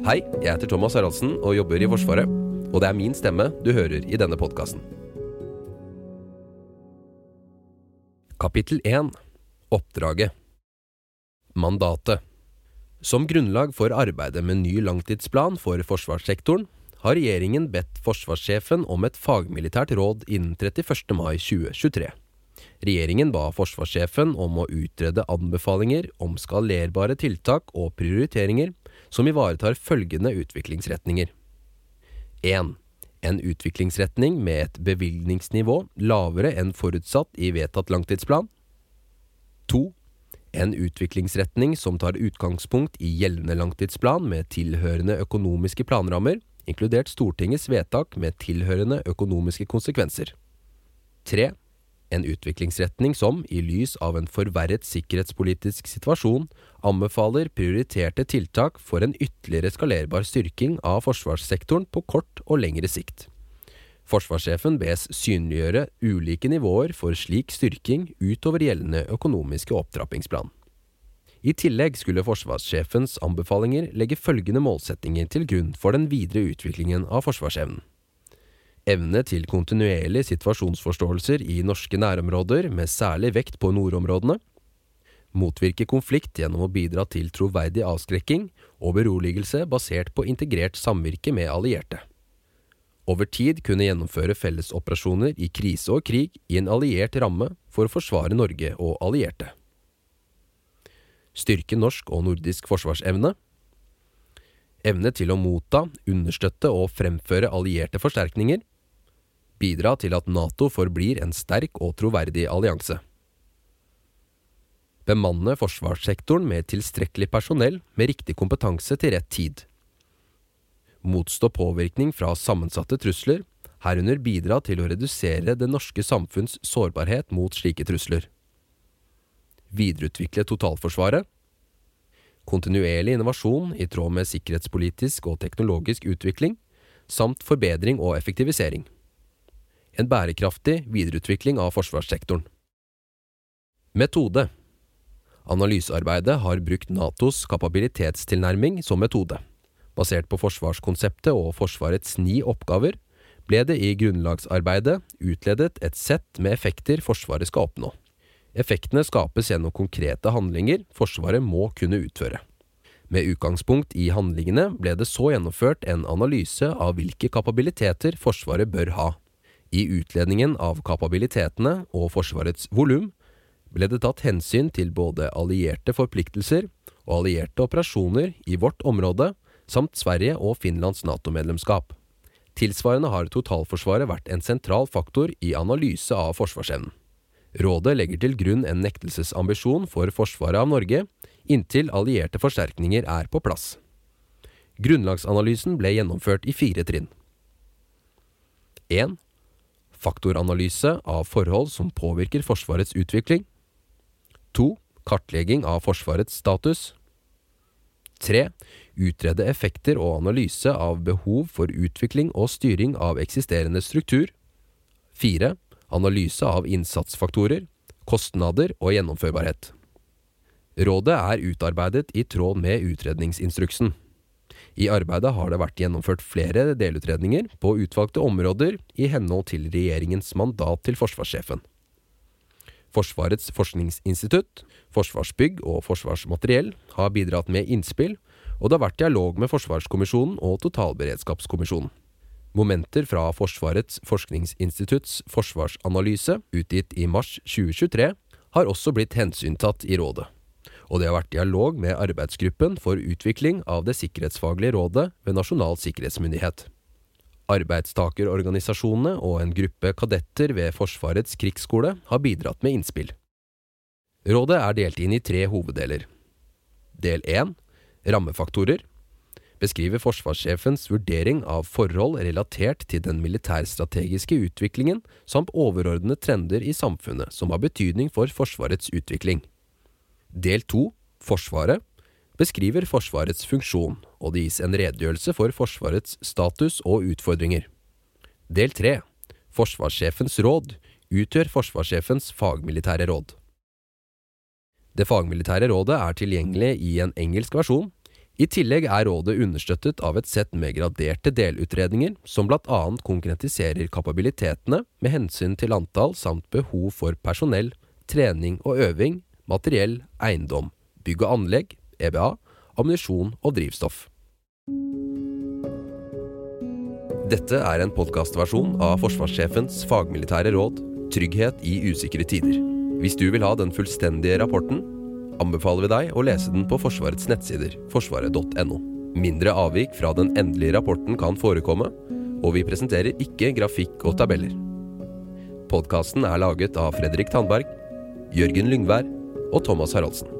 Hei, jeg heter Thomas Haraldsen og jobber i Forsvaret. Og det er min stemme du hører i denne podkasten. Kapittel 1 Oppdraget Mandatet Som grunnlag for arbeidet med ny langtidsplan for forsvarssektoren har regjeringen bedt forsvarssjefen om et fagmilitært råd innen 31. mai 2023. Regjeringen ba forsvarssjefen om å utrede anbefalinger om skalerbare tiltak og prioriteringer som ivaretar følgende utviklingsretninger. 1. En utviklingsretning med et bevilgningsnivå lavere enn forutsatt i vedtatt langtidsplan. 2. En utviklingsretning som tar utgangspunkt i gjeldende langtidsplan med tilhørende økonomiske planrammer, inkludert Stortingets vedtak med tilhørende økonomiske konsekvenser. 3 en utviklingsretning som, i lys av en forverret sikkerhetspolitisk situasjon, anbefaler prioriterte tiltak for en ytterligere skalerbar styrking av forsvarssektoren på kort og lengre sikt. Forsvarssjefen bes synliggjøre ulike nivåer for slik styrking utover gjeldende økonomiske opptrappingsplan. I tillegg skulle forsvarssjefens anbefalinger legge følgende målsettinger til grunn for den videre utviklingen av forsvarsevnen evne til kontinuerlig situasjonsforståelser i norske nærområder med særlig vekt på nordområdene, motvirke konflikt gjennom å bidra til troverdig avskrekking og beroligelse basert på integrert samvirke med allierte. Over tid kunne gjennomføre fellesoperasjoner i krise og krig i en alliert ramme for å forsvare Norge og allierte. Styrke norsk og nordisk forsvarsevne. Evne til å motta, understøtte og fremføre allierte forsterkninger bidra til at Nato forblir en sterk og troverdig allianse. Bemanne forsvarssektoren med tilstrekkelig personell med riktig kompetanse til rett tid. Motstå påvirkning fra sammensatte trusler, herunder bidra til å redusere det norske samfunns sårbarhet mot slike trusler. Videreutvikle totalforsvaret. Kontinuerlig innovasjon i tråd med sikkerhetspolitisk og teknologisk utvikling, samt forbedring og effektivisering en bærekraftig videreutvikling av forsvarssektoren. Metode Analysearbeidet har brukt Natos kapabilitetstilnærming som metode. Basert på forsvarskonseptet og Forsvarets ni oppgaver ble det i grunnlagsarbeidet utledet et sett med effekter Forsvaret skal oppnå. Effektene skapes gjennom konkrete handlinger Forsvaret må kunne utføre. Med utgangspunkt i handlingene ble det så gjennomført en analyse av hvilke kapabiliteter Forsvaret bør ha. I utledningen av kapabilitetene og Forsvarets volum ble det tatt hensyn til både allierte forpliktelser og allierte operasjoner i vårt område, samt Sverige og Finlands NATO-medlemskap. Tilsvarende har totalforsvaret vært en sentral faktor i analyse av forsvarsevnen. Rådet legger til grunn en nektelsesambisjon for forsvaret av Norge inntil allierte forsterkninger er på plass. Grunnlagsanalysen ble gjennomført i fire trinn. 1 faktoranalyse av forhold som påvirker Forsvarets utvikling. 2. Kartlegging av Forsvarets status. 3. Utrede effekter og analyse av behov for utvikling og styring av eksisterende struktur. 4. Analyse av innsatsfaktorer, kostnader og gjennomførbarhet. Rådet er utarbeidet i tråd med utredningsinstruksen. I arbeidet har det vært gjennomført flere delutredninger på utvalgte områder i henhold til regjeringens mandat til forsvarssjefen. Forsvarets forskningsinstitutt, Forsvarsbygg og Forsvarsmateriell har bidratt med innspill, og det har vært dialog med Forsvarskommisjonen og Totalberedskapskommisjonen. Momenter fra Forsvarets forskningsinstitutts forsvarsanalyse, utgitt i mars 2023, har også blitt hensyntatt i rådet og det har vært dialog med arbeidsgruppen for utvikling av det sikkerhetsfaglige rådet ved Nasjonal sikkerhetsmyndighet. Arbeidstakerorganisasjonene og en gruppe kadetter ved Forsvarets krigsskole har bidratt med innspill. Rådet er delt inn i tre hoveddeler. Del 1 Rammefaktorer beskriver forsvarssjefens vurdering av forhold relatert til den militærstrategiske utviklingen samt overordnede trender i samfunnet som har betydning for Forsvarets utvikling. Del to, Forsvaret, beskriver Forsvarets funksjon, og det gis en redegjørelse for Forsvarets status og utfordringer. Del tre, Forsvarssjefens råd, utgjør forsvarssjefens fagmilitære råd. Det fagmilitære rådet er tilgjengelig i en engelsk versjon, I tillegg er rådet understøttet av et sett med graderte delutredninger som bl.a. konkretiserer kapabilitetene med hensyn til antall samt behov for personell, trening og øving, materiell, eiendom, bygg og anlegg, EBA, ammunisjon og drivstoff. Dette er en podkastversjon av forsvarssjefens fagmilitære råd Trygghet i usikre tider. Hvis du vil ha den fullstendige rapporten, anbefaler vi deg å lese den på Forsvarets nettsider, forsvaret.no. Mindre avvik fra den endelige rapporten kan forekomme, og vi presenterer ikke grafikk og tabeller. Podkasten er laget av Fredrik Tandberg, Jørgen Lyngvær og Thomas Haraldsen.